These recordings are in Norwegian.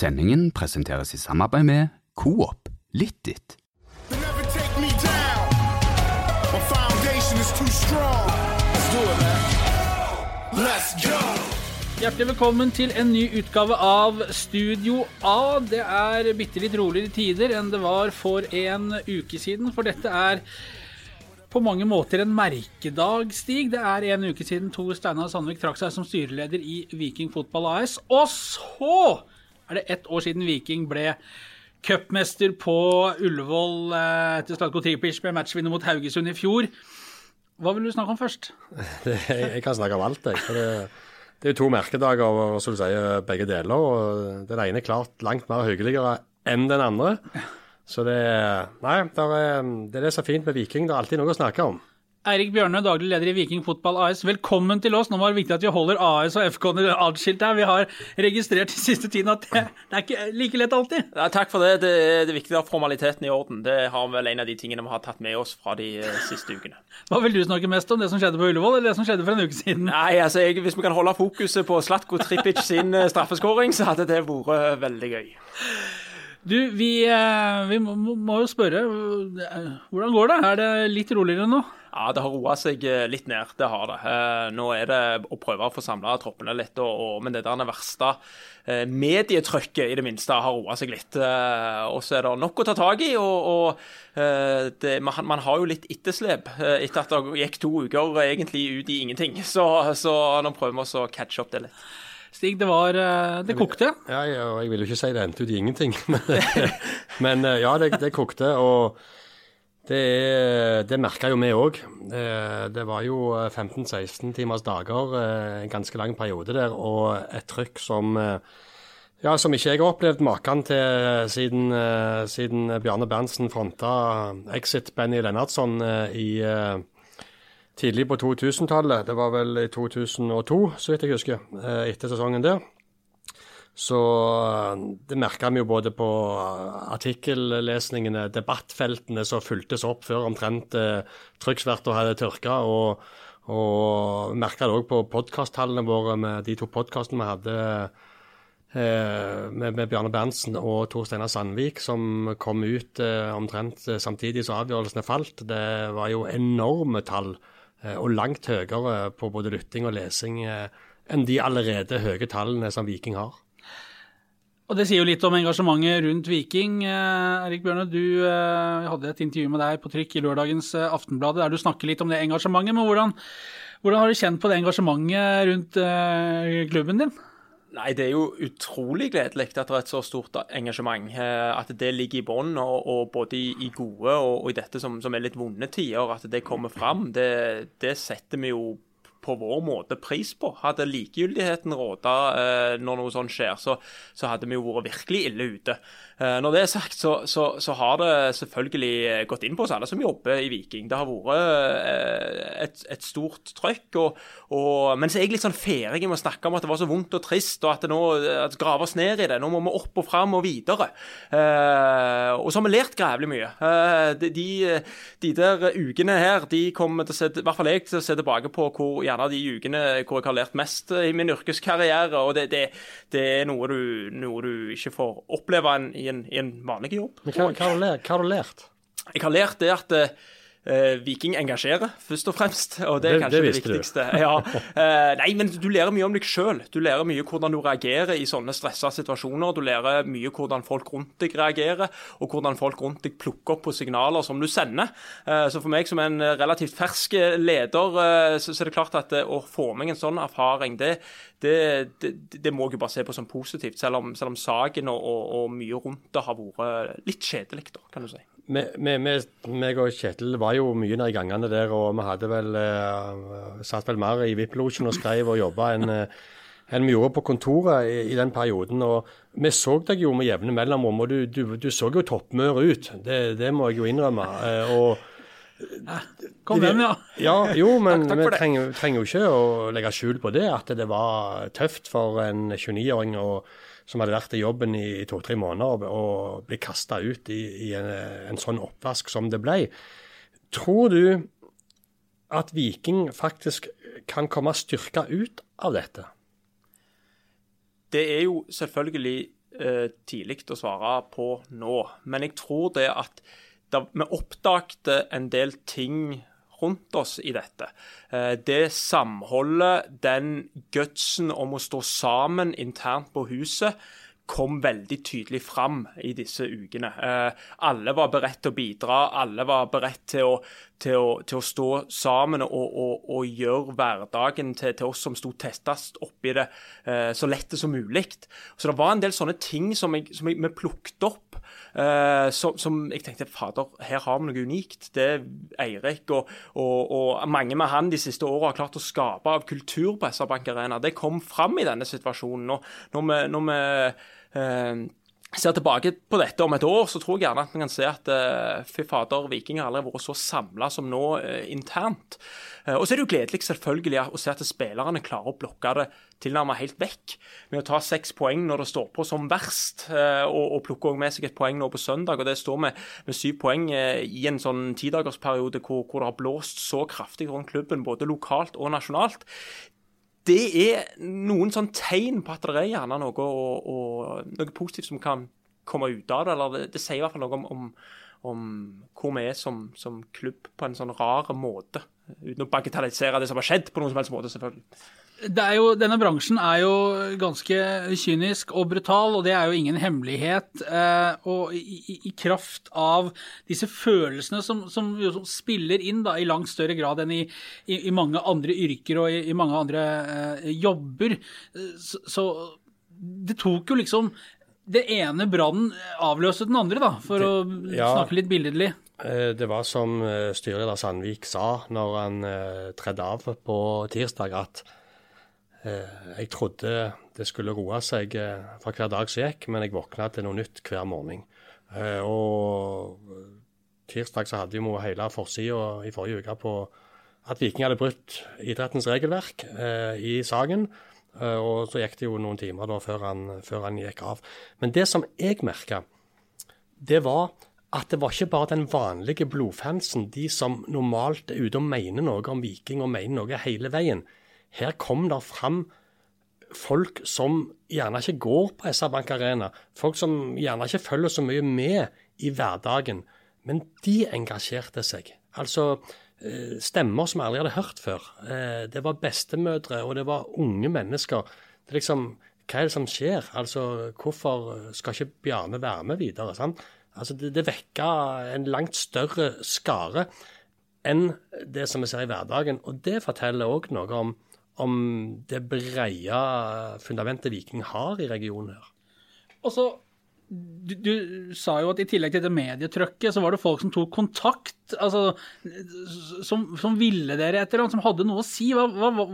Sendingen presenteres i samarbeid med Coop Littit. They never take me down. My foundation is too strong. Let's do it, man. Let's go. Hjertelig velkommen til en ny utgave av Studio A. Det er bitte litt roligere tider enn det var for en uke siden, for dette er på mange måter en merkedag, Stig. Det er en uke siden Tor Steinar Sandvik trakk seg som styreleder i Viking Fotball AS. Og så er det ett år siden Viking ble cupmester på Ullevål eh, etter Slatko Tripic med matchvinner mot Haugesund i fjor. Hva vil du snakke om først? Jeg kan snakke om alt, jeg. For det, det er jo to merkedager, og som du sier, begge deler. og Den ene er klart langt mer hyggeligere enn den andre. Så det, nei, det er, det er det som er fint med Viking. Det er alltid noe å snakke om. Eirik Bjørne, daglig leder i Viking Fotball AS. Velkommen til oss. Nå var det viktig at vi holder AS og FK-ene atskilt her. Vi har registrert i siste tiden at det, det er ikke like lett alltid. Ja, takk for det. Det det er viktig å ha formaliteten i orden. Det har vel en av de tingene vi har tatt med oss fra de eh, siste ukene. Hva vil du snakke mest om, det som skjedde på Ullevål, eller det som skjedde for en uke siden? Nei, altså, jeg, Hvis vi kan holde fokuset på Slatko Tripic sin eh, straffeskåring, så hadde det vært veldig gøy. Du, vi, eh, vi må, må jo spørre, eh, hvordan går det? Er det litt roligere nå? Ja, det har roa seg eh, litt ned. Det har det. Eh, nå er det å prøve å få samla troppene litt, og, og, men det der verste eh, medietrykket i det minste har roa seg litt. Og så er det nok å ta tak i. og, og det, man, man, har jo litt etterslep etter at det gikk to uker egentlig ut i ingenting. Så, så nå prøver vi å catche opp det litt. Stig, det var Det kokte? Ja, ja, jeg vil jo ikke si det endte ut i ingenting. Men, ja, det, det kokte. og det, det merka jo vi òg. Det var jo 15-16 timers dager, en ganske lang periode der, og et trykk som ja, som ikke jeg har opplevd maken til siden, siden Bjarne Berntsen fronta Exit Benny Lennartson i tidlig på 2000-tallet. Det var vel i 2002, så vidt jeg husker, etter sesongen der. Så det merka vi jo både på artikkellesningene, debattfeltene som fulgtes opp før omtrent eh, trykksverta hadde tørka, og, og merka det òg på podkasttallene våre med de to podkastene vi hadde eh, med, med, Bjarne Berntsen og Tor Steinar Sandvik, som kom ut eh, omtrent samtidig som avgjørelsene falt. Det var jo enorme tall, eh, og langt høyere på både lytting og lesing eh, enn de allerede høye tallene som Viking har. Og Det sier jo litt om engasjementet rundt Viking. Eh, Erik Bjørne, du eh, hadde et intervju med deg på trykk i lørdagens eh, Aftenbladet der du snakker litt om det engasjementet. Men hvordan, hvordan har du kjent på det engasjementet rundt klubben din? Nei, Det er jo utrolig gledelig at det er et så stort engasjement. At det ligger i bånn, og, og, både i gode og, og, i dette som, som, er litt vonde tider. At det kommer fram. Det, det setter vi jo på vår måte pris på. Hadde likegyldigheten råda eh, når noe sånt skjer, så, så, hadde vi jo vært virkelig ille ute. Eh, når det er sagt, så, så, så, har det selvfølgelig gått inn på oss alle som jobber i Viking. Det har vært eh, et, et, stort trøkk. Og, og, men så er jeg litt sånn ferdig med å snakke om at det var så vondt og trist, og at det nå at grave ned i det. Nå må vi opp og fram og videre. Eh, og så har vi lært grævlig mye. Eh, de, de, der ukene her, de kommer til å se, i hvert fall jeg til å se tilbake på hvor gjerne de ukene hvor jeg har lært mest i min yrkeskarriere. og Det, det, det er noe du, noe du, ikke får oppleve en, i, en, i, en, vanlig jobb. Men hva, hva, har du lært, Jeg har lært det at Uh, Viking engasjerer, først og fremst, og det er det, kanskje det, det viktigste. Ja. Uh, nei, men du lærer mye om deg sjøl. Du lærer mye hvordan du reagerer i sånne stressa situasjoner. Du lærer mye hvordan folk rundt deg reagerer, og hvordan folk rundt deg plukker opp på signaler som du sender. Uh, så for meg som en relativt fersk leder, så, så, er det klart at å få meg en sånn erfaring, det, det, må jeg jo bare se på som positivt. Selv om, selv om saken og, og, og, mye rundt det har vært litt kjedelig, da, kan du si meg og Kjetil var jo mye nede i gangene der, og vi hadde vel uh, satt vel mer i VIP-losjen og skrev og jobba enn uh, enn vi gjorde på kontoret i, i, den perioden. og Vi så deg jo med jevne mellomrom, og du, du, du så jo toppmør ut. Det, det, må jeg jo innrømme. Uh, og Kom hjem, ja. ja jo, men takk, takk vi trenger, trenger, jo ikke å legge skjul på det, at det var tøft for en 29-åring å som hadde vært i jobben i to-tre måneder, og bli kasta ut i, i en, en, sånn oppvask som det ble. Tror du at Viking faktisk kan komme styrka ut av dette? Det er jo selvfølgelig eh, tidlig å svare på nå. Men jeg tror det at da, vi oppdagte en del ting rundt oss i dette. Eh, det samholdet, den gutsen om å stå sammen internt på huset, kom veldig tydelig fram i disse ukene. Eh, alle var beredt til å bidra, alle var beredt til å, til å, til å stå sammen og, og, og gjøre hverdagen til, til, oss som sto tettest oppi det, eh, så lett som mulig. Så det var en del sånne ting som, jeg, som jeg, vi plukket opp, eh, som, som, jeg tenkte fader, her har vi noe unikt. Det Eirik og, og, mange med han de siste åra har klart å skape av kultur på SR-Bank Arena, det kom fram i denne situasjonen. Og når vi, når vi eh, ser tilbake på dette om et år, så tror jeg gjerne at vi kan se at uh, fy fader, Viking har vært så samla som nå uh, internt. Uh, og så er det jo gledelig selvfølgelig å se at spillerne klarer å blokke det tilnærmet helt vekk med å ta seks poeng når det står på som verst, og, og plukke med seg et poeng nå på søndag. og Det står med, med syv poeng i en sånn tidagersperiode hvor, hvor det har blåst så kraftig rundt klubben, både lokalt og nasjonalt det er noen sånn tegn på at det er gjerne noe, og, og, noe positivt som kan komme ut av det. eller Det, det sier i hvert fall noe om, om, om hvor vi er som, som, klubb på en sånn rar måte. Uten å bagatellisere det som har skjedd på noen som helst måte, selvfølgelig jo, denne bransjen er jo ganske kynisk og brutal, og det er jo ingen hemmelighet. Eh, og i, i, kraft av disse følelsene som, som, som spiller inn da, i langt større grad enn i, i, i mange andre yrker og i, mange andre eh, jobber, så, så, det tok jo liksom Det ene brannen avløste den andre, da, for det, å ja. snakke litt billedlig. Eh, det var som eh, styreleder Sandvik sa når han eh, tredde av på tirsdag, at Eh, jeg trodde det skulle roe seg eh, for hver dag som gikk, men jeg våkna til noe nytt hver morgen. Eh, og tirsdag så hadde vi hele forsida i forrige uke på at Viking hadde brutt idrettens regelverk i saken. Og så gikk det jo noen timer da før han, før han gikk av. Men det som jeg merka, det var at det var ikke bare den vanlige blodfansen, de som normalt er ute og mener noe om Viking og mener noe hele veien. Her kom det fram folk som gjerne ikke går på SR Bank Arena. Folk som gjerne ikke følger så mye med i hverdagen. Men de engasjerte seg. Altså eh, stemmer som jeg aldri hadde hørt før. Eh, det var bestemødre, og det var unge mennesker. Det er liksom, Hva er det som skjer? Altså, Hvorfor skal ikke Bjarne være med videre? Sant? Altså, Det, det vekka en langt større skare enn det som vi ser i hverdagen. Og det forteller òg noe om om det breie fundamentet Viking har i regionen her. Og så, du, du, sa jo at i tillegg til det medietrykket, så var det folk som tok kontakt. altså Som, som ville dere et eller annet, som hadde noe å si. Hva, hva,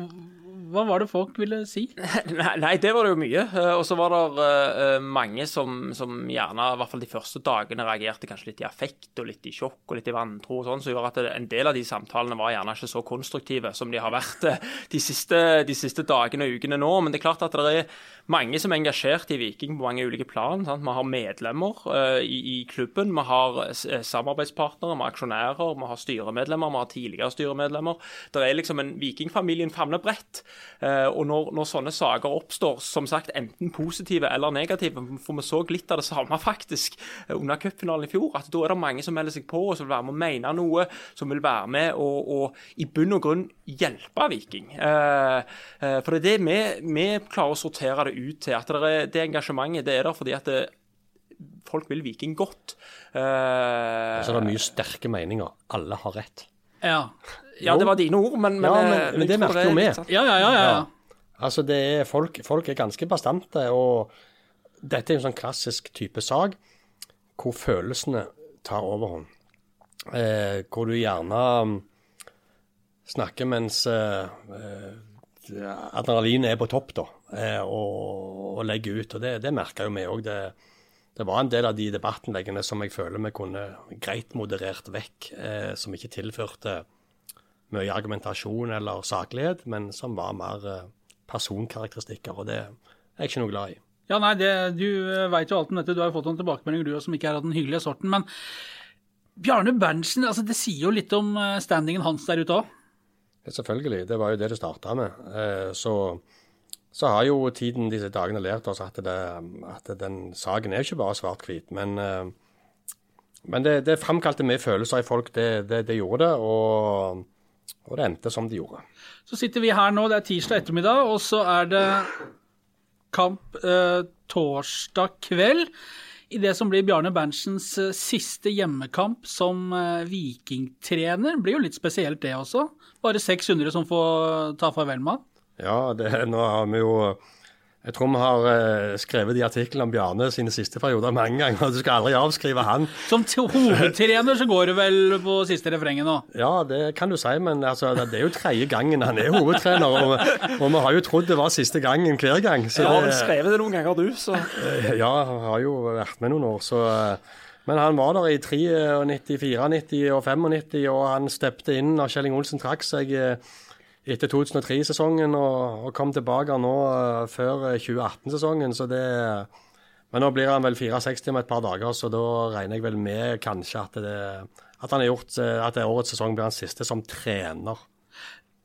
hva var det folk ville si? Nei, det var det jo mye. Eh, og så var det uh, mange som, som, gjerne, i hvert fall de første dagene, reagerte kanskje litt i affekt og litt i sjokk og litt i vantro og sånn, som gjorde at en del av de samtalene var gjerne ikke så konstruktive som de har vært de siste, de siste dagene og ukene nå. Men det er klart at det er mange som er engasjert i Viking på mange ulike plan. Sant? Vi har medlemmer i, i, klubben, vi har samarbeidspartnere, vi har aksjonærer, vi har styremedlemmer, vi har tidligere styremedlemmer. Det er liksom en Vikingfamilien famler Eh, og når, når, sånne saker oppstår, som sagt enten positive eller negative, for vi så litt av det samme faktisk eh, under cupfinalen i fjor, at da er det mange som melder seg på og som vil være med å mene noe, som vil være med og, og i bunn og grunn hjelpe Viking. Eh, for det er det vi, vi klarer å sortere det ut til. At det, er, det engasjementet det er der fordi at det, folk vil Viking godt. Uh, så det er mye sterke meninger. Alle har rett. Ja. Ja, det var dine ord, men, men, ja, men, eh, men det merker jo vi. Ja, ja, ja, ja. Altså, det er folk, folk er ganske bastante, og dette er en sånn klassisk type sak hvor følelsene tar overhånd. Eh, hvor du gjerne mm, snakker mens eh, eh, adrenalinet er på topp, da, eh, og, og, legger ut. Og det, det merker jo vi òg. Det, det, var en del av de debattinnleggene som jeg føler vi kunne greit moderert vekk, eh, som ikke tilførte mye argumentasjon eller saklighet, men som var mer eh, personkarakteristikker. Og det er jeg ikke noe glad i. Ja, nei, det, Du eh, veit jo alt om dette. Du har jo fått noen tilbakemeldinger du som ikke er av den hyggelige sorten. Men Bjarne Berntsen, altså, det sier jo litt om eh, standingen hans der ute òg? Selvfølgelig. Det var jo det det starta med. Så så har jo tiden disse dagene lært oss at, det, at den saken er ikke bare svart-hvit. Men, eh, men det, det framkalte mye følelser i folk, det, det, gjorde det. Og, og det endte som det gjorde. Så sitter vi her nå, det er tirsdag ettermiddag, og så er det kamp eh, torsdag kveld. I det som blir Bjarne Berntsen eh, siste hjemmekamp som eh, vikingtrener. Blir jo litt spesielt det også. Bare 600 som får ta farvel med han. Ja, det, nå har vi jo Jeg tror vi har eh, skrevet de artiklene om Bjarne sine siste perioder mange ganger. Du skal aldri avskrive han. Som hovedtrener så går det vel på siste refrenget nå. Ja, det kan du si, men altså, det er jo tredje gangen han er hovedtrener. Og, og vi har jo trodd det var siste gangen hver gang. Så Du har vel det, skrevet det noen ganger, du, så ja, han har jo vært med noen år, så eh, Men han var der i 93, 94 og 95, og han steppte inn når Kjelling Olsen trakk seg eh, etter 2003-sesongen og, og kom tilbake nå uh, før eh, 2018-sesongen, så det Men nå blir han vel 64 om et par dager, så da regner jeg vel med kanskje at, det, at han har gjort eh, at det årets sesong blir hans siste som trener.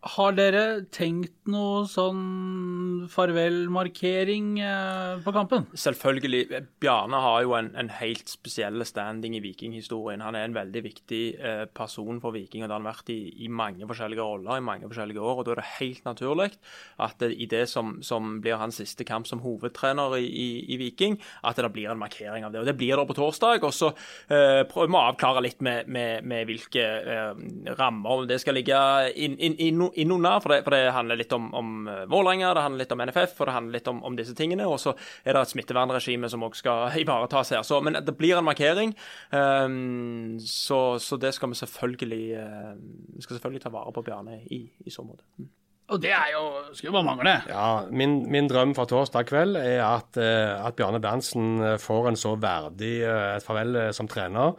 Har dere tenkt noe sånn farvelmarkering eh, på kampen? Selvfølgelig. Bjarne har jo en, en helt spesiell standing i vikinghistorien. Han er en veldig viktig eh, person for Viking, og det har han vært i, i mange forskjellige roller i mange forskjellige år. og Da er det helt naturlig at det, i det som, som blir hans siste kamp som hovedtrener i, i, i Viking, at det blir en markering av det. Og Det blir det på torsdag. og Så eh, prøver vi å avklare litt med, med, med hvilke eh, rammer det skal ligge inn, inn, inn, inn under. For det, for det handler litt om, om eh, Vålerenga, det handler litt om NFF og det handler litt om, om disse tingene. Og så er det et smittevernregime som også skal ivaretas her. Så, men det blir en markering. um, så, så det skal vi selvfølgelig uh, Vi skal selvfølgelig ta vare på Bjarne i, i så måte. Mm. Og det er jo Skulle bare mangle. Ja, min, min drøm for torsdag kveld er at, eh, at Bjarne Berntsen får en så verdig et farvel som trener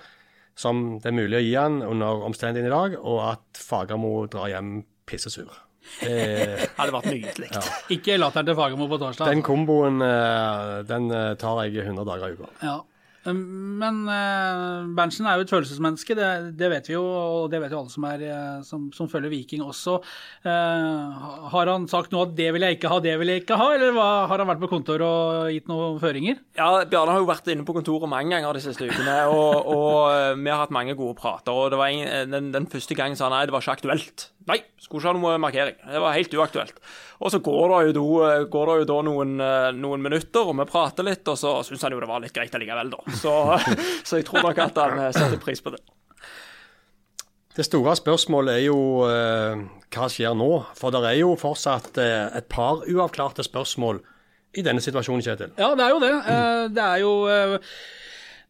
som det er mulig å gi han under omstendighetene i dag, og at Fagermo drar hjem pissesur. Det, Hadde vært nydelig. Ikke latteren til Fagermo på torsdag. den komboen eh, den eh, tar jeg 100 dager i uka. Ja. Men uh, Berntsen er jo et følelsesmenneske, det, det vet vi jo, og det vet jo alle som, er, eh, som, som følger Viking også. Uh, har han sagt noe at 'det vil jeg ikke ha, det vil jeg ikke ha', eller hva, har han vært på kontor og gitt noen føringer? Ja, Bjarne har jo vært inne på kontoret mange ganger de siste ukene, og, og eh, vi har hatt mange gode prater. og det var en, den, den første gangen sa han nei, det var ikke aktuelt. Nei, skulle ikke ha noe markering. Det var helt uaktuelt. Og så går det jo, da, går det jo da noen, eh, noen minutter, og vi prater litt, og så syns han jo det var litt greit allikevel, da. Så, så jeg tror nok at han eh, setter pris på det. Det store spørsmålet er jo eh, hva skjer nå? For det er jo fortsatt eh, et par uavklarte spørsmål i denne situasjonen, Kjetil. Ja, det er jo det. Eh, Det er jo eh,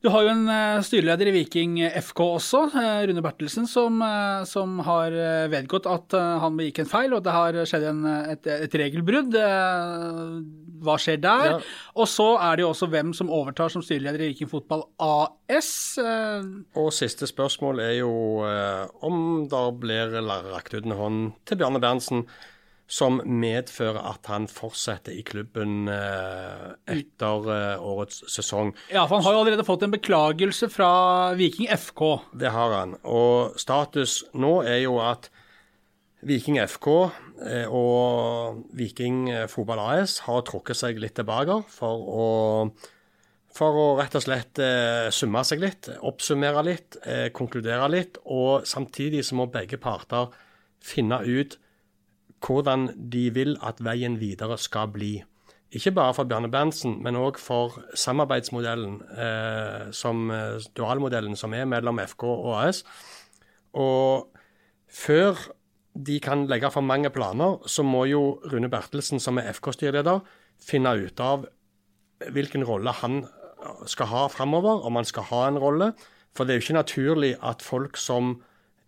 Du har jo en eh, styreleder i Viking FK også, eh, Rune Bertelsen, som, eh, som har vedgått at han begikk en feil, og det har skjedd en, et, et regelbrudd. Hva skjer der? Ja. Og så er det jo også hvem som overtar som styreleder i Viking Fotball AS. Og siste spørsmål er jo om det blir lagt ut en hånd til Bjarne Berntsen som medfører at han fortsetter i klubben eh, etter eh, årets sesong. Ja, for han har jo allerede fått en beklagelse fra Viking FK. Det har han. Og status nå er jo at Viking FK eh, og Viking Fotball AS har trukket seg litt tilbake for å, for å rett og slett summe seg litt, oppsummere litt, konkludere litt. Og samtidig så må begge parter finne ut hvordan de vil at veien videre skal bli. Ikke bare for Bjarne Berntsen, men òg for samarbeidsmodellen, eh, som, eh, dualmodellen som er mellom FK og AS. Og før de kan legge for mange planer, så må jo Rune Bertelsen, som er FK-styreleder, finne ut av hvilken rolle han skal ha framover, om han skal ha en rolle. For det er jo ikke naturlig at folk som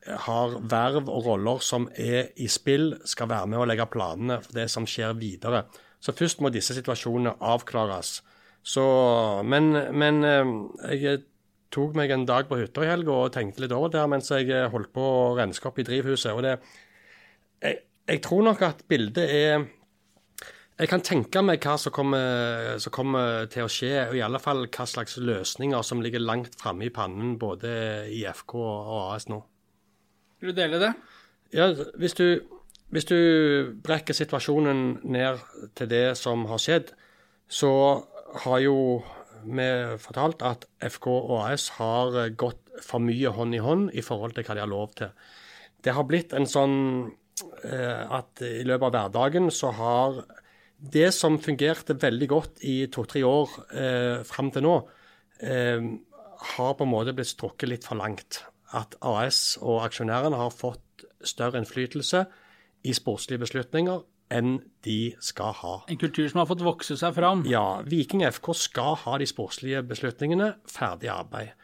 har verv og roller som er i spill, skal være med å legge planene for det som skjer videre. Så først må disse situasjonene avklares. Så, men, men eh, jeg tok meg en dag på hytta i helga og tenkte litt over det mens jeg eh, holdt på å renske opp i drivhuset. og det, jeg, jeg tror nok at bildet er Jeg kan tenke meg hva som kommer, som kommer til å skje, og i alle fall hva slags løsninger som ligger langt framme i pannen både i FK og AS nå. Vil du dele det? Ja, hvis du, hvis du brekker situasjonen ned til det som har skjedd, så har jo vi fortalt at FK og AS har gått for mye hånd i hånd i forhold til hva de har lov til. Det har blitt en sånn eh, at i løpet av hverdagen så har det som fungerte veldig godt i to-tre år eh, fram til nå, eh, har på en måte blitt strukket litt for langt. At AS og aksjonærene har fått større innflytelse i sportslige beslutninger enn de skal ha. En kultur som har fått vokse seg fram. Ja, Viking FK skal ha de sportslige beslutningene ferdig arbeid.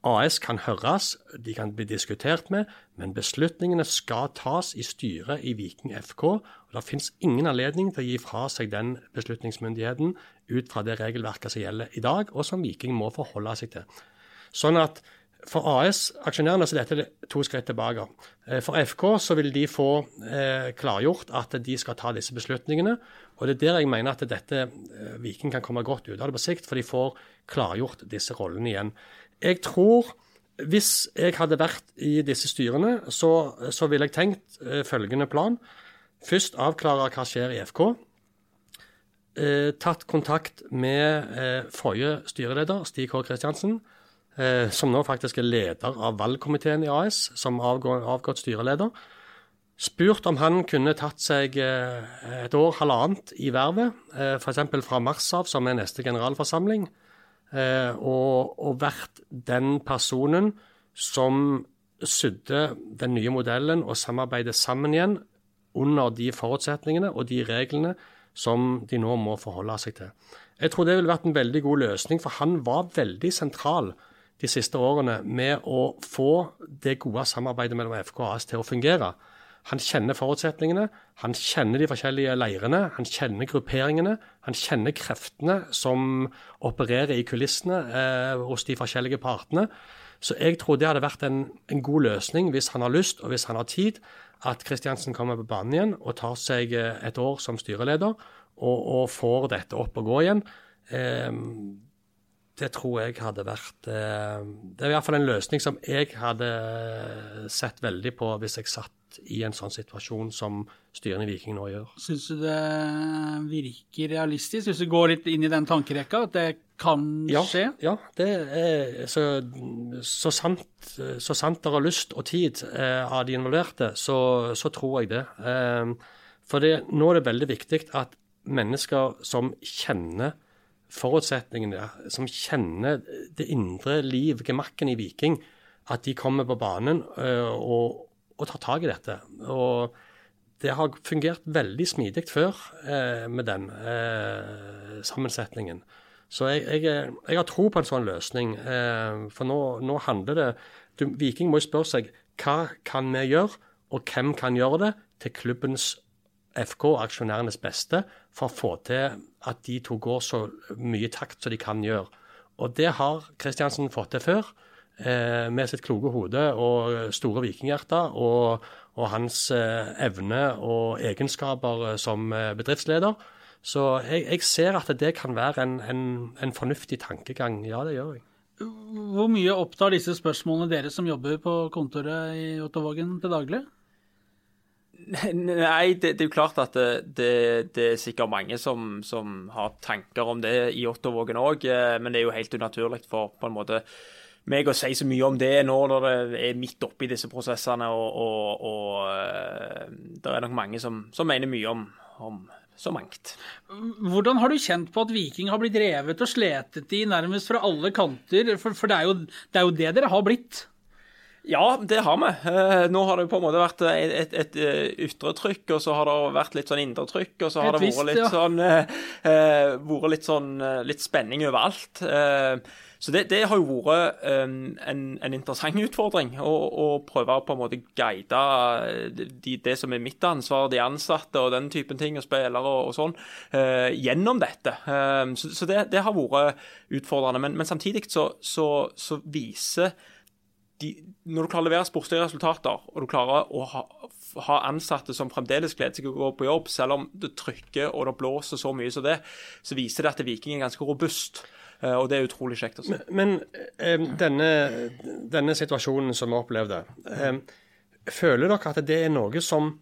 AS kan høres, de kan bli diskutert med, men beslutningene skal tas i styret i Viking FK. og Det finnes ingen anledning til å gi fra seg den beslutningsmyndigheten ut fra det regelverket som gjelder i dag, og som Viking må forholde seg til. Sånn at for AS-aksjonærene så er dette to skritt tilbake. Eh, for FK så vil de få eh, klargjort at de skal ta disse beslutningene. og Det er der jeg mener at dette eh, Viking kan komme godt ut av det på sikt, for de får klargjort disse rollene igjen. Jeg tror hvis jeg hadde vært i disse styrene, så, så ville jeg tenkt eh, følgende plan. Først avklare hva skjer i FK. Eh, tatt kontakt med eh, forrige styreleder, Stig K. Kristiansen, som nå faktisk er leder av valgkomiteen i AS, som avgått styreleder. Spurt om han kunne tatt seg eh, et år, halvannet, i vervet, eh, f.eks. fra mars av, som er neste generalforsamling eh, og, og, vært den personen som sydde den nye modellen og samarbeidet sammen igjen under de forutsetningene og de reglene som de nå må forholde seg til. Jeg tror det ville vært en veldig god løsning, for han var veldig sentral de siste årene med å få det gode samarbeidet mellom FK og AS til å fungere. Han kjenner forutsetningene, han kjenner de forskjellige leirene, han kjenner grupperingene. Han kjenner kreftene som opererer i kulissene eh, hos de forskjellige partene. Så jeg tror det hadde vært en, en, god løsning, hvis han har lyst og hvis han har tid, at Kristiansen kommer på banen igjen og tar seg eh, et år som styreleder og, og får dette opp og gå igjen. Eh, det tror jeg hadde vært eh, Det er i hvert fall en løsning som jeg hadde sett veldig på hvis jeg satt i en sånn situasjon som styrene i Viking nå gjør. Syns du det virker realistisk? hvis du går litt inn i den tankerekka, at det kan ja, skje? Ja, det er så, så, sant, så sant det har lyst og tid eh, av de involverte, så, så, tror jeg det. Eh, for det, nå er det veldig viktig at mennesker som kjenner forutsetningene, som kjenner det indre liv, gemakken i Viking, at de kommer på banen uh, og, og, tar tak i dette. Og det har fungert veldig smidig før uh, med den uh, sammensetningen. Så jeg, jeg, jeg, har tro på en sånn løsning. for nå, nå handler det du, Viking må jo spørre seg hva kan vi gjøre, og hvem kan gjøre det til klubbens FK-aksjonærenes beste for å få til at de to går så mye takt som de kan gjøre. Og det har Kristiansen fått til før, eh, med sitt kloke hode og store vikinghjerte og, og, hans eh, evne og egenskaper som eh, bedriftsleder. Så jeg, jeg, ser at det kan være en, en, en fornuftig tankegang. Ja, det gjør jeg. Hvor mye opptar disse spørsmålene dere som jobber på kontoret i Ottervågen til daglig? Nei, det, det, er jo klart at det, det, det er sikkert mange som, som, har tanker om det i Ottovågen òg, eh, men det er jo helt unaturlig for på en måte meg å si så mye om det nå når det er midt oppi disse prosessene, og, og, og eh, det er nok mange som, som mener mye om, om så mangt. Hvordan har du kjent på at Viking har blitt revet og sletet i nærmest fra alle kanter? For, for er jo, det er jo det dere har blitt? Ja, det har vi. Eh, nå har det på en måte vært et, et, et eh, ytre trykk, og så har det vært litt sånn indre trykk, og så har det vært litt, sånn, uh, vært litt sånn litt spenning overalt. så det, det, har jo vært en, en, interessant utfordring, å, å, prøve å på en måte guide de, det som er mitt ansvar, de ansatte og den typen ting, og spillere og, og sånn, gjennom dette. så, så det, det, har vært utfordrende. Men, men samtidig så, så, så viser de, når du klarer å levere sportslige resultater, og du klarer å ha, ha ansatte som fremdeles gleder seg til å gå på jobb, selv om det trykker og det blåser så mye som det, så viser det at Viking er ganske robust. Eh, og det er utrolig kjekt å. Men, men eh, denne, denne, situasjonen som vi opplevde, eh, føler dere at det er noe som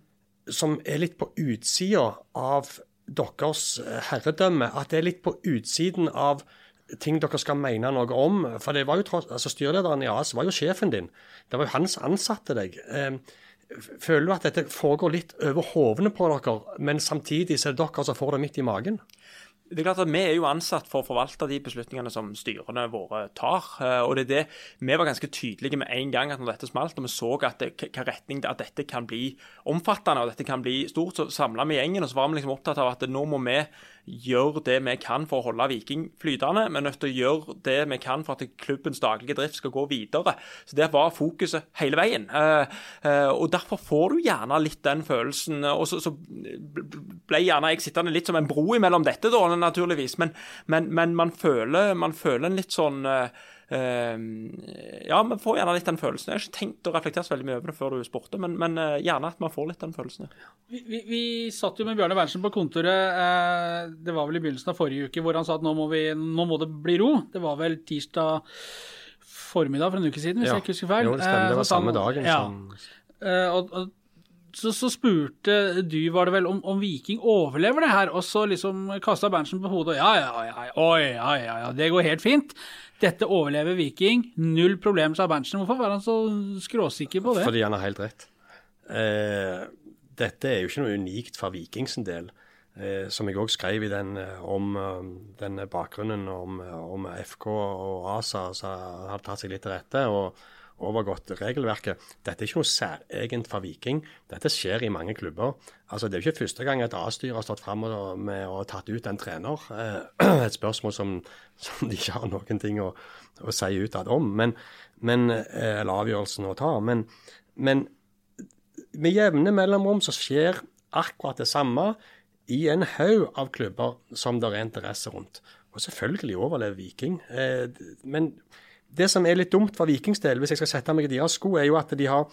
som er litt på utsida av deres herredømme. At det er litt på utsiden av ting dere skal mene noe om. For det var jo tross, altså Styrelederen i AS var jo sjefen din. Det var jo han som ansatte deg. Eh, føler du at dette foregår litt over hovene på dere, men samtidig så er det dere som får det midt i magen? Det er klart at Vi er jo ansatt for å forvalte de beslutningene som styrene våre tar. Eh, og det er det, Vi var ganske tydelige med en gang at når dette smalt, og vi så at det, retning at dette kan bli omfattende og dette kan bli stort, så samla vi gjengen og så var vi liksom opptatt av at nå må vi gjør det vi kan for å holde Viking flytende. Vi er nødt til å gjøre det vi kan for at klubbens daglige drift skal gå videre. Så Det var fokuset hele veien. Eh, eh, og Derfor får du gjerne litt den følelsen. Og så, så ble gjerne jeg sittende litt som en bro imellom dette, da, naturligvis. Men, men, men man, føler, man, føler, en litt sånn uh, ja, vi får gjerne litt den følelsen. Jeg har ikke tenkt å reflektere så veldig mye over det før du spurte, men, men uh, gjerne at man får litt den følelsen. Vi, vi, vi satt jo med Bjørne Berntsen på kontoret, uh, det var vel i begynnelsen av forrige uke, hvor han sa at nå må, vi, nå må det bli ro. Det var vel tirsdag formiddag for en uke siden, hvis Ja. jeg ikke husker feil. Jo, det stemmer. Det var sa samme dagen ja. som Eh, og, og så, så spurte du, var det vel, om, om Viking overlever det her, og så liksom kasta Berntsen på hodet og ja, ja, ja, oi, ja, ja, ja, det går helt fint. Dette overlever Viking. Null problem, sa Berntsen. Hvorfor var han så skråsikker på det? Fordi han har helt rett. Eh, dette er jo ikke noe unikt for Vikings del. Eh, som jeg òg skrev i den eh, om denne den bakgrunnen om, om FK og ASA, som har tatt seg litt til rette og overgått regelverket. Dette er ikke noe særegent for Viking. Dette skjer i mange klubber. Altså, Det er jo ikke første gang et A-styre har stått fram med å tatt ut en trener. Eh, et spørsmål som, som de ikke har noen ting å, å si utad om, men, men, eh, eller avgjørelsen å ta. Men, men med jevne mellomrom så skjer akkurat det samme i en haug av klubber som det er interesse rundt. Og selvfølgelig overlever Viking. Eh, men det som er litt dumt for Vikings del, hvis jeg skal sette meg i deres sko, er jo at de har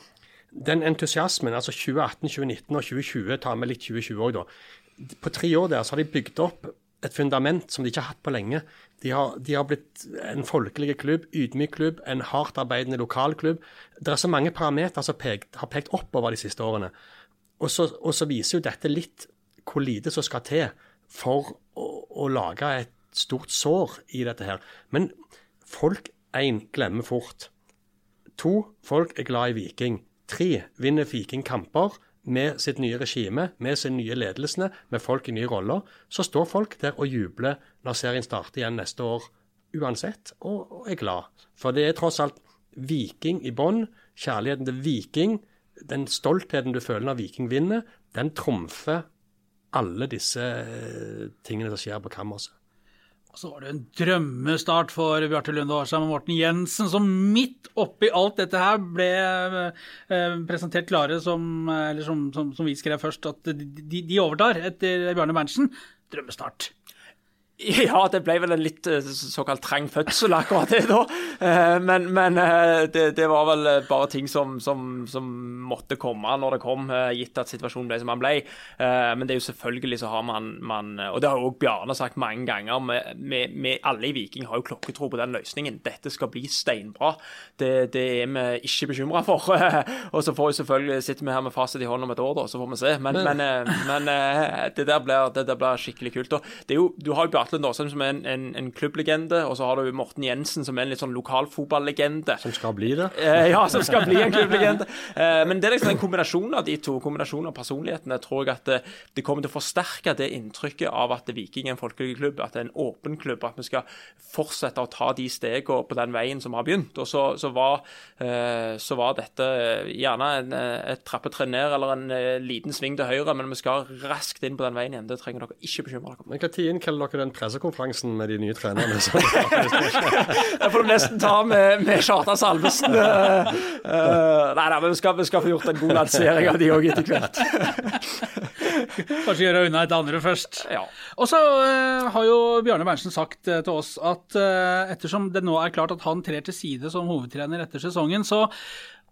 den entusiasmen, altså 2018, 2019 og 2020, tar med litt 2020 òg, da. På tre år der så har de bygd opp et fundament som de ikke har hatt på lenge. De har, de har blitt en folkelig klubb, ydmyk klubb, en hardt arbeidende lokalklubb. Det er så mange parametere som pekt, har pekt oppover de siste årene. Og så, og så viser jo dette litt hvor lite som skal til for å, å lage et stort sår i dette her. Men folk, én, glemmer fort. 2. folk er glad i Viking. 3. vinner Viking kamper med sitt nye regime, med sin nye ledelsene, med folk i nye roller. Så står folk der og jubler når serien starter igjen neste år uansett, og, og er glad. For det er tross alt Viking i bånn. Kjærligheten til Viking, den stoltheten du føler når Viking vinner, den trumfer alle disse eh, tingene som skjer på kammerset. Så var det en drømmestart for Bjarte Lunde Årsheim og Morten Jensen, som midt oppi alt dette her ble eh, presentert klare som, eh, eller som, som, som vi skrev først, at de, de overtar etter Bjarne Berntsen. Drømmestart. Ja, det ble vel en litt eh, såkalt trang fødsel, akkurat det, da. Eh, Men, men eh, det, det var vel bare ting som, som, som måtte komme når det kom, gitt at situasjonen ble som den ble. Men det er jo selvfølgelig så har man, man Og det har jo Bjarne sagt mange ganger, vi, alle i Viking har jo klokketro på den løsningen. Dette skal bli steinbra. Det, det er vi ikke bekymra for. Og så får vi selvfølgelig sitter vi her med fasit i hånden om et år, da, så får vi se. Men, men, men det, der blir, det der blir skikkelig kult. Og det er jo, du har jo Bjarte Lund Åsheim som er en, en, en klubblegende, og så har du Morten Jensen som er en litt sånn lokalfotballegende. Som skal bli det. Eh, ja, som skal bli en klubblegende. Eh, men det er liksom en kombinasjon av de to, kombinasjonen av personlighetene, tror jeg at det, det kommer til å forsterke det inntrykket av at Viking er en folkelig klubb, at det er en åpen klubb, at vi skal fortsette å ta de stegene på den veien som har begynt. Og så, så, var, eh, så var dette gjerne en, eh, et trappetrinn ned eller en eh, liten sving til høyre, men vi skal raskt inn på den veien igjen. Det trenger dere ikke bekymre dere om. Men Når innkaller dere den pressekonferansen med de nye trenerne? Så, Det får du nesten ta med, med Kjartan Salvesen. Uh, eh, nei, nei, men vi skal, vi skal få gjort en god lansering av de òg etter hvert. Kanskje gjøre unna et andre først. Ja. Og så uh, har jo Bjarne Berntsen sagt eh, til oss at ettersom det nå er klart at han trer til side som hovedtrener etter sesongen, så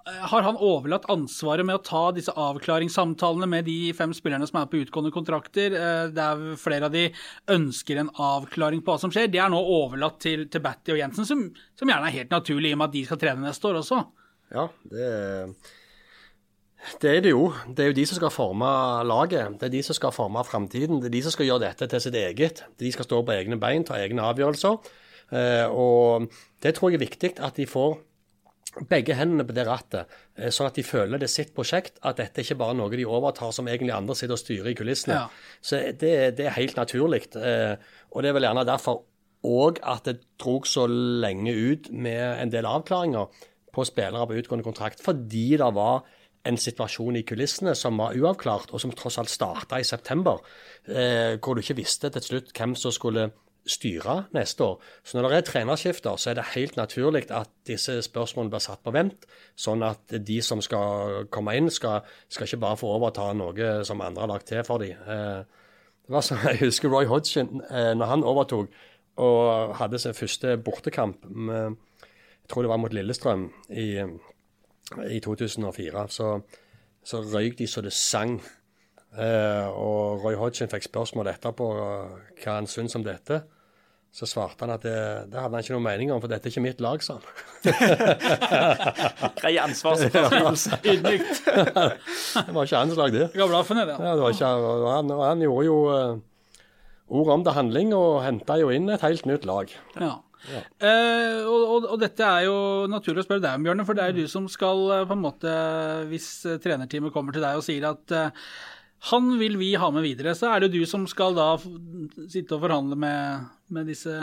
har han overlatt ansvaret med å ta disse avklaringssamtalene med de fem spillerne som er på utgående kontrakter, eh, der flere av de ønsker en avklaring på hva som skjer. Det er nå overlatt til, til Batty og Jensen, som, som gjerne er helt naturlig i og med at de skal trene neste år også. ja, det Det er det jo. Det er jo de som skal forme laget. Det er de som skal forme framtiden. Det er de som skal gjøre dette til sitt eget. De skal stå på egne bein, ta egne avgjørelser. Eh, og det tror jeg er viktig at de får begge hendene på det rattet, eh, sånn at de føler det er sitt prosjekt. At dette ikke bare er noe de overtar som egentlig andre sitter og styrer i kulissene. Ja. Så det, det er helt naturlig. Eh, og det er vel gjerne derfor òg at det drog så lenge ut med en del avklaringer på spillere på utgående kontrakt, fordi det var en situasjon i kulissene som var uavklart, og som tross alt starta i september, eh, hvor du ikke visste til slutt hvem som skulle styre neste år. Så når det er trenerskifter, så er det helt naturlig at disse spørsmålene blir satt på vent, sånn at de som skal komme inn, skal, skal ikke bare få overta noe som andre har lagt til for dem. Eh, det var så, jeg husker Roy Hodgson, eh, når han overtok og hadde sin første bortekamp med, Jeg tror det var mot Lillestrøm i, i 2004. Så, så røyk de så det sang. Eh, og Roy Hodgson fikk spørsmål etterpå eh, hva han syntes om dette. Så svarte han at det, det hadde han ikke noe mening om, for dette er ikke mitt lag, sa han. Grei ansvarsforståelse. Ydmykt. Det var ikke hans lag, det. Det. Ja, det var ikke, og han, og han gjorde jo uh, ord om til handling, og henta jo inn et helt nytt lag. Ja. Eh, og, og, og dette er jo naturlig å spørre deg om, Bjørne, for det er jo du som skal eh, på en måte, hvis trenerteamet kommer til deg og sier at eh, han vil vi ha med videre, så er det du som skal da sitte og forhandle med, med disse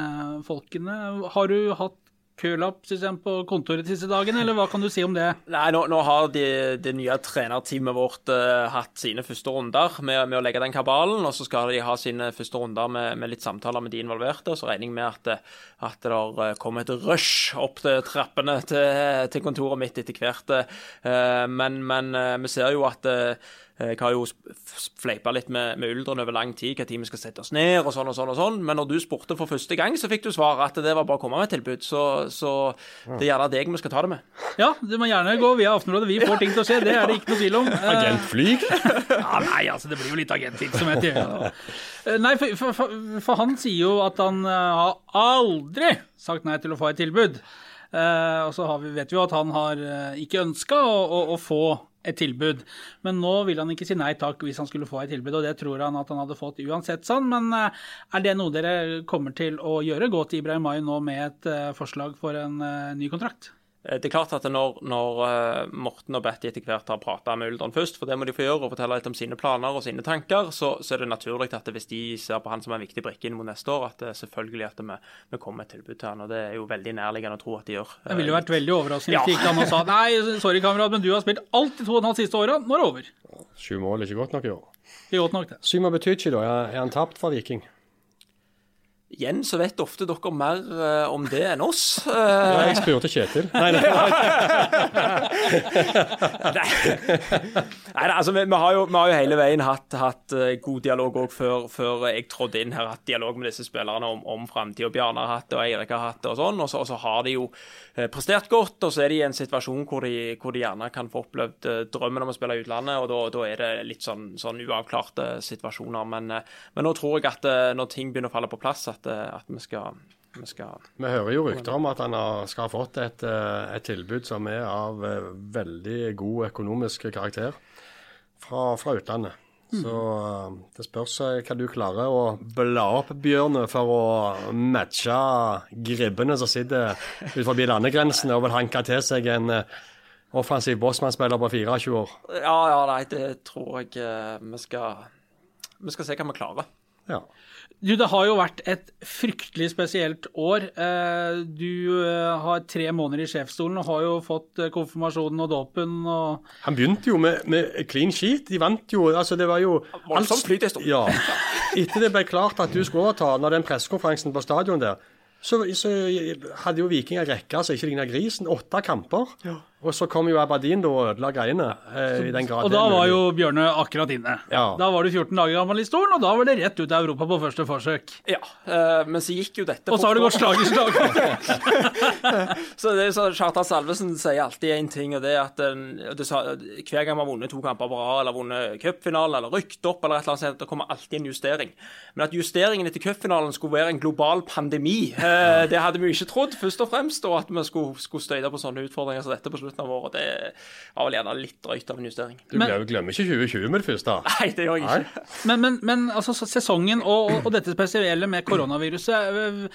folkene. Har du hatt kølapp på kontoret de siste dagene, eller hva kan du si om det? Nei, nå, nå har de, det nye trenerteamet vårt uh, hatt sine første runder med, med å legge den kabalen, og så skal de ha sine første runder med, med litt samtaler med de involverte. og Så regner jeg med at, det- at det eh, kommer et rush opp til trappene til, til kontoret mitt etter hvert. Uh, Men, men uh, vi ser jo at eh, jeg har jo fleipa litt med, med Uldren over lang tid, hva tid vi skal sette oss ned, og sånn og sånn. og sånn. Men når du spurte for første gang, så fikk du svar at det var bare å komme med et tilbud. Så, så det er gjerne deg vi skal ta det med. Ja, du må gjerne gå via Aftenrådet. Vi får ting til å skje, det er det ikke noe tvil om. Eh, Agentfly? Ja, nei, altså, det blir jo litt agentvirksomhet. i det. Eh, Nei, for, for, for, for han sier jo at han eh, har aldri sagt nei til å få et tilbud. Eh, og så har vi, vet vi jo at han har eh, ikke ønska å, å, å få et tilbud. Men nå vil han ikke si nei takk hvis han skulle få et tilbud, og det tror han at han hadde fått uansett sånn. Men eh, er det noe dere kommer til å gjøre? Gå til Ibrahim Mai nå med et eh, forslag for en eh, ny kontrakt? Eh, Det er klart at når, når eh, Morten og Betty etter hvert har prata med Uldren først, for det må de få gjøre, og fortelle litt om sine planer og sine tanker, så, så er det naturlig at hvis de ser på han som en viktig brikke inn mot neste år, at det selvfølgelig at vi, vi kommer med et tilbud til han. og Det er jo veldig nærliggende å tro at de gjør. Det ville jo vært veldig overraskende Ja. hvis de gikk an og sa nei, sorry kamerat, men du har spilt alt de to og et halvt siste åra, nå er det over. Sju mål er ikke godt nok i år. Det er godt nok, det. Syma Betychi, da? Er er han tapt for Viking? Igjen så vet ofte dere mer uh, om det enn oss. Uh, Ja, jeg spurte Kjetil. Nei, nei. Nei, nei, altså, vi, vi, har jo, vi har jo hele veien hatt, hatt eh, god dialog òg før, før jeg trådte inn her. Hatt dialog med disse spillerne om, om framtida. Bjarne har hatt det, og Eirik har hatt det, og sånn. Og så, og så har de jo eh, prestert godt, og så er de i en situasjon hvor de, hvor de gjerne kan få opplevd drømmen om å spille i utlandet, og da, da er det litt sånn, sånn uavklarte situasjoner. Men, men nå tror jeg at når ting begynner å falle på plass, at, eh, at vi skal vi skal Vi hører jo rykter om at han har, skal ha fått et, eh, et tilbud som er av eh, veldig god økonomisk karakter fra, fra utlandet. Så eh, det spørs hva du klarer å bla opp, Bjørne, for å matche gribbene som sitter ut forbi landegrensene og vil hanke til seg en offensiv bossmannsspiller på 24 år. Ja, ja, nei, det tror jeg vi skal Vi skal se hva vi klarer. Ja. Du, det har jo vært et fryktelig spesielt år. Eh, Du eh, har tre måneder i sjefsstolen og har jo fått eh, konfirmasjonen og dåpen og Han begynte jo med, med clean sheet. De vant jo altså Det var jo Voldsom flyt en stund. Ja. Etter det ble klart at du skulle overta, når den pressekonferansen på stadion der, så, så hadde jo Viking en rekke som ikke ligna grisen. Åtte kamper. Og så kom jo Aberdeen da og ødela greiene. Eh, i den grad Og da var jo Bjørne akkurat inne. Ja. Da var du 14 dager gammel i stolen, og da var det rett ut av Europa på første forsøk. Ja, eh, men så gikk jo dette Og så har det gått slag i slag. Så det er så Kjartan Salvesen sier alltid én ting, og det er at en, det sa, hver gang vi har vunnet to kamper på rad, eller vunnet cupfinalen, eller rykt opp, eller et eller annet sånt, det kommer alltid en justering. Men at justeringen etter cupfinalen skulle være en global pandemi, eh, det hadde vi jo ikke trodd, først og fremst, og at vi skulle, skulle støyte på sånne utfordringer som dette på slutten slutten av året. Det var vel gjerne litt drøyt av en justering. Du glemmer, glemmer ikke 2020 med det første. Nei, det gjør jeg ikke. Men, men, men altså, sesongen og, og, dette spesielle med koronaviruset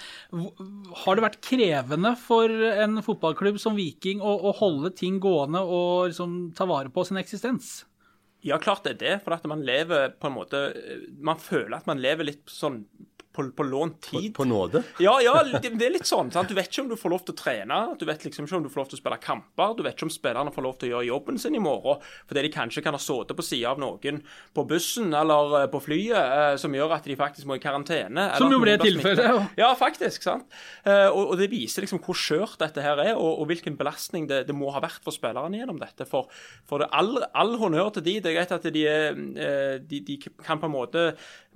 Har det vært krevende for en fotballklubb som Viking å, å holde ting gående og liksom ta vare på sin eksistens? Ja, klart det er det. For at man lever på en måte Man føler at man lever litt sånn på, på lånt tid. På nåde. Ja, ja, det det er litt sånn. sant? Du vet ikke om du får lov til å trene, du vet liksom ikke om du får lov til å spille kamper, du vet ikke om spillerne får lov til å gjøre jobben sin i morgen fordi de kanskje kan ha sittet på sida av noen på bussen eller eh, på flyet, eh, som gjør at de faktisk må i karantene. Som jo ble tilfellet, smittet. Ja, faktisk. sant? Eh, Og, og det viser liksom hvor skjørt dette her er, og, og hvilken belastning det, det må ha vært for spillerne gjennom dette. For, for det all, all honnør til de. Det er greit at de, de, de kan på en måte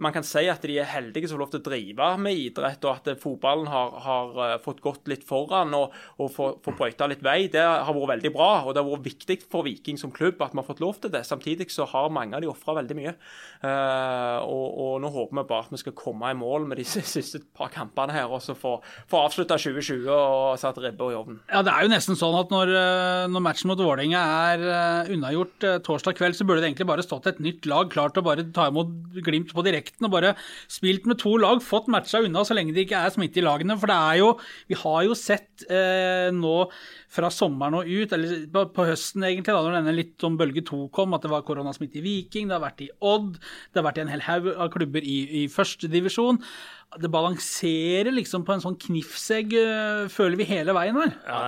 Man kan si at de er heldige som får lov til å drive med idrett, og at eh, fotballen har, har eh, fått gått litt foran og, og få, brøyta litt vei. Det har vært veldig bra, og det har vært viktig for Viking som klubb at vi har fått lov til det. Samtidig så har mange av de ofra veldig mye. Uh, og, og nå håper vi bare at vi skal komme i mål med de siste par kampene her, og så få, få avslutta 2020 og satt ribba i ovnen. Ja, Det er jo nesten sånn at når, når matchen mot Vålerenga er unnagjort torsdag kveld, så burde det egentlig bare stått et nytt lag klart til å bare ta imot Glimt på direkten og bare spilt med to lag, fått matcha unna så lenge det ikke er smitte i lagene. For det er jo Vi har jo sett eh, nå fra sommeren og ut, eller på, på høsten egentlig, da når denne litt om bølge to kom, at det var koronasmitte i Viking, det har vært i Odd, det har vært i en hel haug av klubber i, i førstedivisjon. Det balanserer liksom på en sånn knivsegg, øh, føler vi hele veien her. Ja,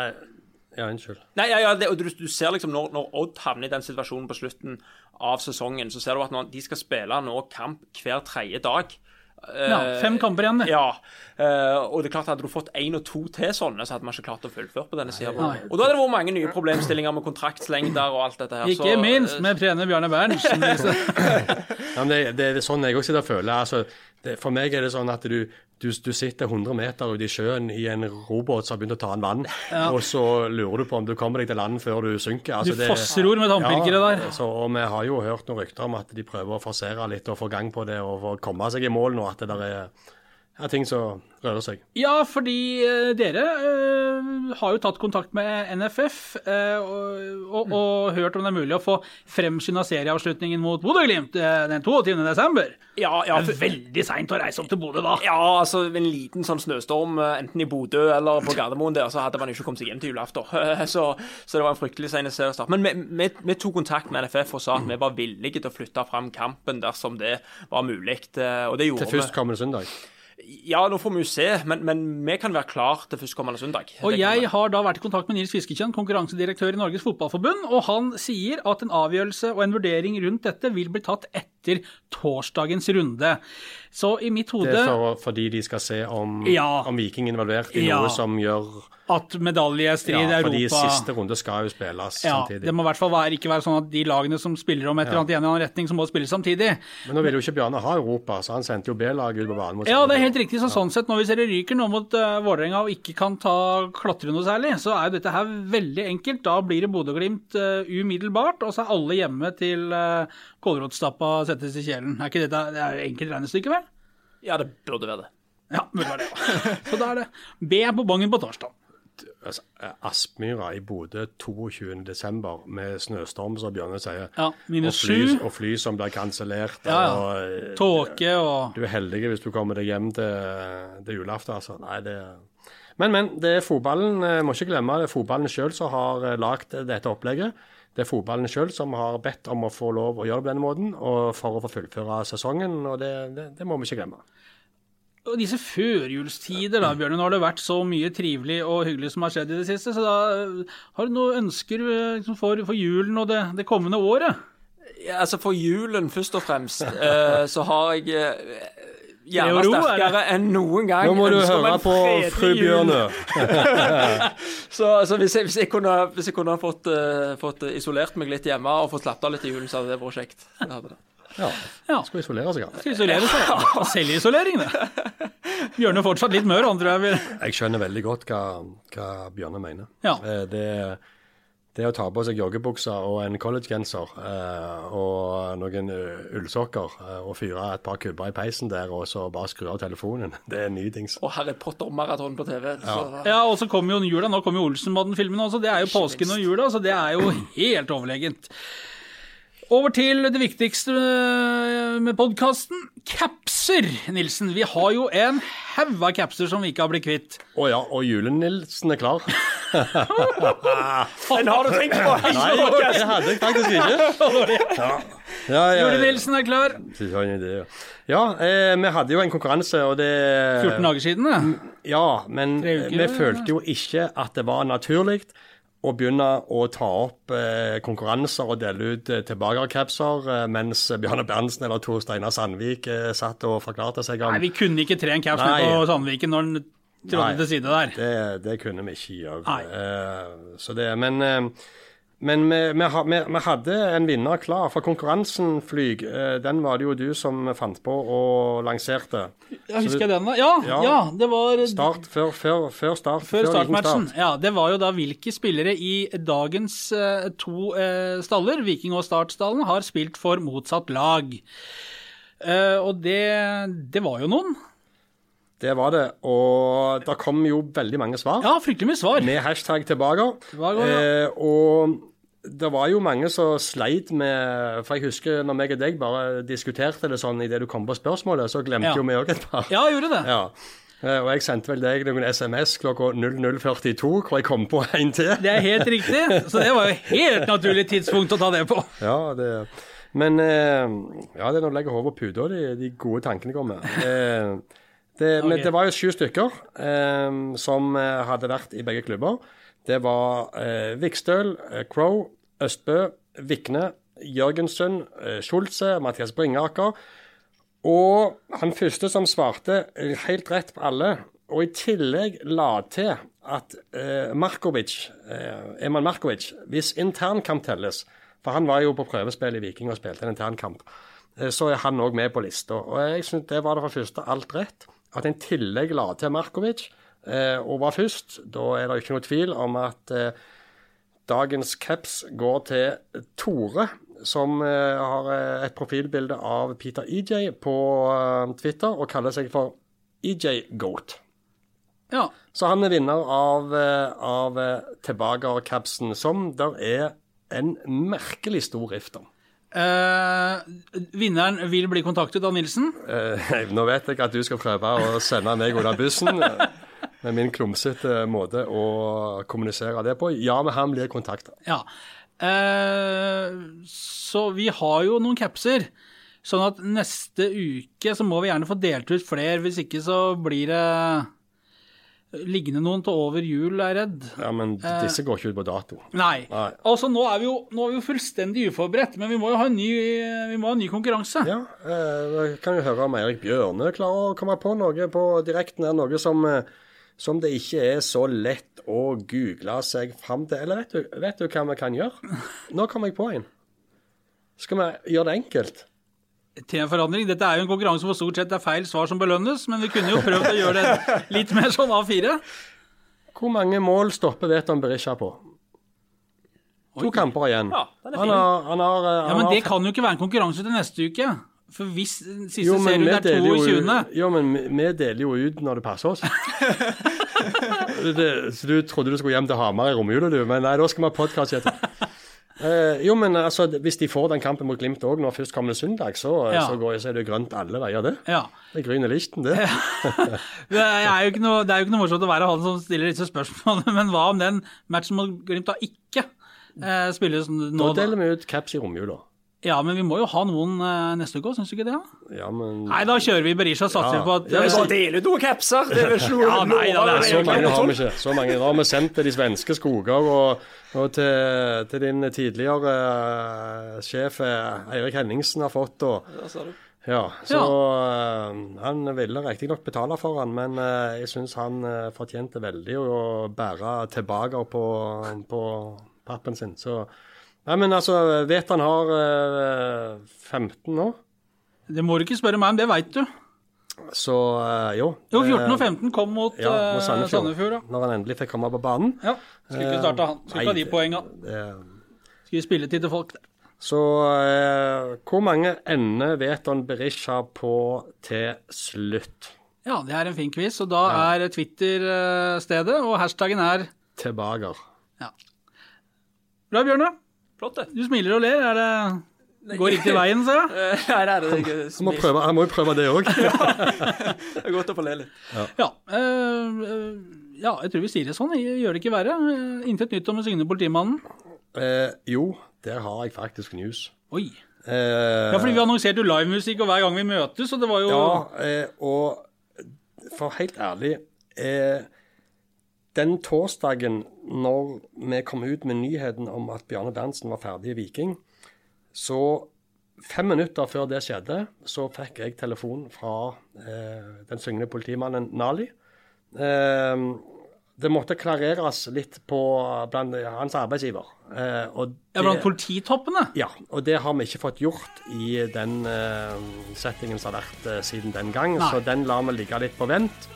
ja unnskyld. Nei, ja, ja, det, og du, du ser liksom når, når Odd havner i den situasjonen på slutten av sesongen, så ser du at når de skal spille nå kamp hver tredje dag Ja, fem kamper igjen, det. Ja. eh, og det er klart Hadde du fått én og to til sånne, så hadde man ikke klart å fullføre på denne sida. Og da hadde det vært mange nye problemstillinger med kontraktslengder og alt dette her. Ikke så, minst med trener Bjarne Berntsen. Ja, men det, det er sånn jeg også sitter og føler. Altså, det, for meg er det sånn at du, du, du sitter 100 meter ute i sjøen i en robåt som har begynt å ta en vann, og så lurer du på om du kommer deg til land før du synker. Du Altså, ord fosseror med tannpirkere der. Så, og vi har jo hørt noen rykter om at de prøver å forsere litt og få gang på det og få komme seg i mål nå, at det der er ja, ting som rører seg. Ja, fordi eh, dere eh, har jo tatt kontakt med NFF eh, og, og, og hørt om det er mulig å få fremskynda serieavslutningen mot Bodø-Glimt eh, den 22. desember. Ja, ja, Det er veldig seint å reise opp til Bodø da. Ja, altså en liten sånn snøstorm, enten i Bodø eller på Gardermoen der, så hadde man ikke kommet seg hjem til julaften. Så, så det var en fryktelig sein seriestart. Men vi, vi, vi tok kontakt med NFF og sa at vi var villige til å flytte fram kampen dersom det var mulig. Og det gjorde Til førstkommende søndag. Ja, nå får vi jo se, men, men vi kan være klar til førstkommende søndag. Og jeg har da vært i kontakt med Nils Fiskekjønn, konkurransedirektør i Norges Fotballforbund, og han sier at en avgjørelse og en vurdering rundt dette vil bli tatt etter torsdagens runde. Så i mitt hode Det er for, fordi de skal se om, Ja. om Viking er involvert i Ja. noe som gjør at medaljestrid i Ja, fordi Europa siste runde skal jo spilles Ja, samtidig. det må i hvert fall være, ikke være sånn at de lagene som spiller om et eller annet i en eller annen retning, som må spille samtidig. Men nå vil jo ikke Bjarne ha Europa, så han sendte jo B-laget ut på banen. Ja, det er helt riktig. Så sånn sett, når vi ser det ryker nå mot uh, Vålerenga og ikke kan ta klatre noe særlig, så er jo dette her veldig enkelt. Da blir det Bodø-Glimt uh, umiddelbart, og så er alle hjemme til uh, kålrotstappa settes i kjelen. Er ikke dette det er enkelt regnestykke, vel? Ja, det burde være det. Ja, burde være det. Så da er det B på bongen på torsdag. Altså, Aspmyra i Bodø 22.12. med snøstorm, som Bjørne sier. Ja, og, minus fly, og fly som blir kansellert. Ja, ja. eh, Tåke og Du er heldig hvis du kommer deg hjem til, til julaften. Altså. Nei, det Men, men. Det er fotballen. eh, Må ikke glemme det er fotballen sjøl som har eh, lagd dette opplegget. Det er fotballen sjøl som har bedt om å få lov å gjøre det på denne måten, og for å få fullføre sesongen. og Det, det, det må vi ikke glemme. Og disse førjulstider, da, Bjørne. Nå har det vært så mye trivelig og hyggelig som har skjedd i det siste. Så da uh, har du noen ønsker uh, liksom, for, for julen og det, det kommende året? Ja, altså For julen, først og fremst, eh, så har jeg eh, gjerne er sterkere enn noen gang Nå må du høre på fru Bjørnø. Så, så hvis, jeg, hvis jeg kunne, hvis jeg kunne fått, uh, fått isolert meg litt hjemme og fått slappet av litt i julen, så hadde det vært kjekt. Det hadde det. Ja, Ja. skal isolere seg. ja. Skal isolere seg. Ja. Selvisolering, det. Bjørne er fortsatt litt mør, han tror jeg. Jeg skjønner veldig godt hva, hva Bjørne mener. Ja. det Det, det å ta på seg joggebukser og en collegegenser eh, og noen eh, ullsokker eh, og fyre et par kubber i peisen der, og så bare skru av telefonen, det er nydings. Og Harry Potter-maraton på TV. Så, Ja, og så kommer jo jula. Nå kommer jo Olsenbanden-filmen også. Det er jo påsken og jula, så det er jo helt overlegent. Over til det viktigste øh, med podkasten. Capser, Nilsen. Vi har jo en haug av capser som vi ikke har blitt kvitt. Å ja, og Julenilsen er klar. Den har du tenkt på! Nei, det hadde jeg faktisk ikke. Ja, ja, ja. Jule-Nilsen er klar. Det, ja. Ja, eh, vi hadde jo en konkurranse, og det 14 dager siden. det. Ja, men uker, vi følte jo ikke at det var naturlig å begynne å ta opp eh, konkurranser og dele ut eh, tilbakercapser, eh, mens Bjarne Berntsen eller Tor Steinar Sandvik eh, satt og forklarte seg om Nei, vi kunne ikke tre en caps på Sandviken når den trådde til side der. Det, det kunne vi ikke gjøre. Eh, så det, men eh, men vi, vi, vi, vi hadde en vinner klar, for konkurransen Flyg, eh, den var det jo du som fant på og lanserte. Ja, husker jeg den da? Ja, ja. Ja. det var Start før, før, før start. før før startmatchen. start. Ja, det var jo da hvilke spillere i dagens eh, to eh, staller, Viking og Startstallen, har spilt for motsatt lag. Eh, og det, det var jo noen. Det var det. Og det kom jo veldig mange svar. Ja, fryktelig mye svar. Med hashtag tilbake. Tilbake, ja. Eh, og det var jo mange som sleit med For jeg husker når meg og deg bare diskuterte det sånn idet du kom på spørsmålet, så glemte Ja. jo vi òg et par. Ja, gjorde det. Ja. Eh, Og jeg sendte vel deg noen SMS klokka 00.42 hvor jeg kom på en til. Det er helt riktig. Så det var jo helt naturlig tidspunkt å ta det på. Ja, det Men eh, ja, det er når du legger hodet på puta de, de gode tankene kommer. Det, det, men det var jo sju stykker eh, som eh, hadde vært i begge klubber. Det var eh, Vikstøl, eh, Crow, Østbø, Vikne, Jørgensen, eh, Schulze, Mathias Bringaker. Og han første som svarte helt rett på alle, og i tillegg la til at eh, Markovic, eh, Eman Markovic, hvis internkamp telles, for han var jo på prøvespill i Viking og spilte en internkamp, eh, så er han òg med på lista. Og jeg syns det var det for første alt rett. At en tillegg la til Markovic og var først, da er det ikke noe tvil om at eh, Dagens caps går til Tore, som eh, har eh, et profilbilde av Peter EJ på eh, Twitter og kaller seg for EJ Goat. Ja. Så han er vinner av, eh, av eh, som der er en merkelig stor rift om. Uh, vinneren vil bli kontaktet av Nilsen. Uh, nå vet jeg at du skal prøve å sende meg under bussen eh, med min klumsete måte å kommunisere det på. Ja, men han blir kontakta. Ja. Eh, så vi har jo noen capser. Sånn at neste uke så må vi gjerne få delt ut flere. Hvis ikke så blir det liggende noen til over jul, er jeg redd. Ja, men disse går ikke ut på dato. Nei. Nei. Altså, nå er, vi jo, nå er vi jo fullstendig uforberedt, men vi må jo ha en ny, vi må ha en ny konkurranse. Ja, eh, kan jo høre om Eirik Bjørne klarer å komme på noe på direkten. Er noe som, eh, som det ikke er så lett å google seg fram til. Eller vet du, vet du hva vi kan gjøre? Nå kom jeg på en. Skal vi gjøre det enkelt? Til en forandring. Dette er jo en konkurranse hvor stort sett det er feil svar som belønnes, men vi kunne jo prøvd å gjøre det litt mer sånn A4. Hvor mange mål stopper Veton Berisha på? To kamper igjen. Ja, han har, han har, han Ja, Men har det kan jo ikke være en konkurranse til neste uke. For hvis siste Jo, serien er deler jo 22. Jo, men vi- deler jo ut når det passer oss. det, så du trodde du skulle hjem til Hamar i romjula, du. Men nei, da skal vi ha podkast etterpå. Uh, jo, men altså, hvis de får den kampen mot Glimt òg når førstkommende søndag, så, Ja. så, går, så er det grønt alle veier, det. Ja. Det er grüne lichten, det. Det er, jo ikke noe, det er jo ikke noe morsomt å være han som stiller disse spørsmålene, men hva om den matchen mot Glimt da ikke uh, spilles nå? Da? deler vi ut caps i romjula. Ja, men vi må jo ha noen eh, neste uke òg, syns du ikke det? da? Ja, men Nei, da kjører vi Berisha og satser Ja. på at Ja, Vi bare deler ut noen capser. Det er vel noe Ja, nei, da, det er Så mange har vi ikke. Så mange Da har vi sendt til de svenske skoger og, og til, til din tidligere uh, sjef eh, Eirik Henningsen har fått. Og, du. ja, så ja. Han ville riktignok betale for han, men jeg syns han fortjente veldig å bære tilbake på, på pappen sin. Så Nei, men altså, vet han har eh, 15 nå? Det må du ikke spørre meg om, det veit du. Så eh, jo. Jo, 14 og eh, 15 kom mot, Ja, mot Sandefjord. Sandefjord. ja. Når han endelig fikk komme på banen. Ja, skulle ikke starta han. Skulle ikke ha de poenga. Skulle spille til til folk der. Så eh, hvor mange ender vet han Berisha på til slutt? Ja, det er en fin quiz, og da er Twitter stedet, og hashtaggen er Tilbaker. Ja. Bra, Bjørne. Flott, det. Du smiler og ler. Er det Går riktig veien, sa jeg. Her er det ikke. jeg må, prøve, må jo prøve det òg. Det er godt å få le litt. Ja, ja eh, ja, jeg tror vi sier det sånn. Jeg Gjør det ikke verre. Eh, Intet nytt om den syngende politimannen. eh, jo, der har jeg faktisk news. Oi. Eh, Ja, fordi vi annonserte jo livemusikk hver gang vi møtes, og det var jo Ja, eh, og for helt ærlig eh, Den torsdagen når vi kom ut med nyheten om at Bjarne Berntsen var ferdig i Viking, så fem minutter før det skjedde, så fikk jeg telefon fra eh, den syngende politimannen Nali. Eh, det måtte klareres litt på blant hans arbeidsgiver. Eh, ja, blant polititoppene. ja, og det har vi ikke fått gjort i den eh, settingen som har vært eh, siden den gang. Nei. Så den lar vi ligge litt på vent.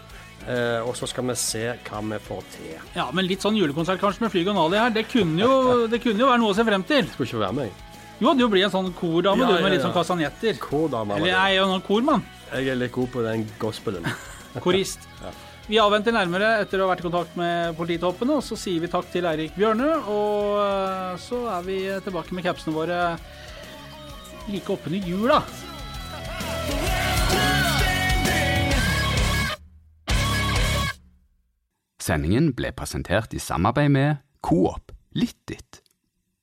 Eh, og så skal vi se hva vi får til. Ja, men litt sånn julekonsert kanskje med Flyg og Nali her, det kunne, jo, det kunne jo være noe å se frem til. Skulle ikke være med. Jo, du blir en sånn kordame Ja, du, med ja, litt sånn ja. kastanjetter. Eller jeg er jo noen kormann. Jeg er litt god på den gospelen. Korist. Vi avventer nærmere etter å ha vært i kontakt med polititoppene, og så sier vi takk til Eirik Bjørne. Og eh, så er vi tilbake med capsene våre like oppunder jula. Sendingen ble presentert i samarbeid med Coop Litt Ditt.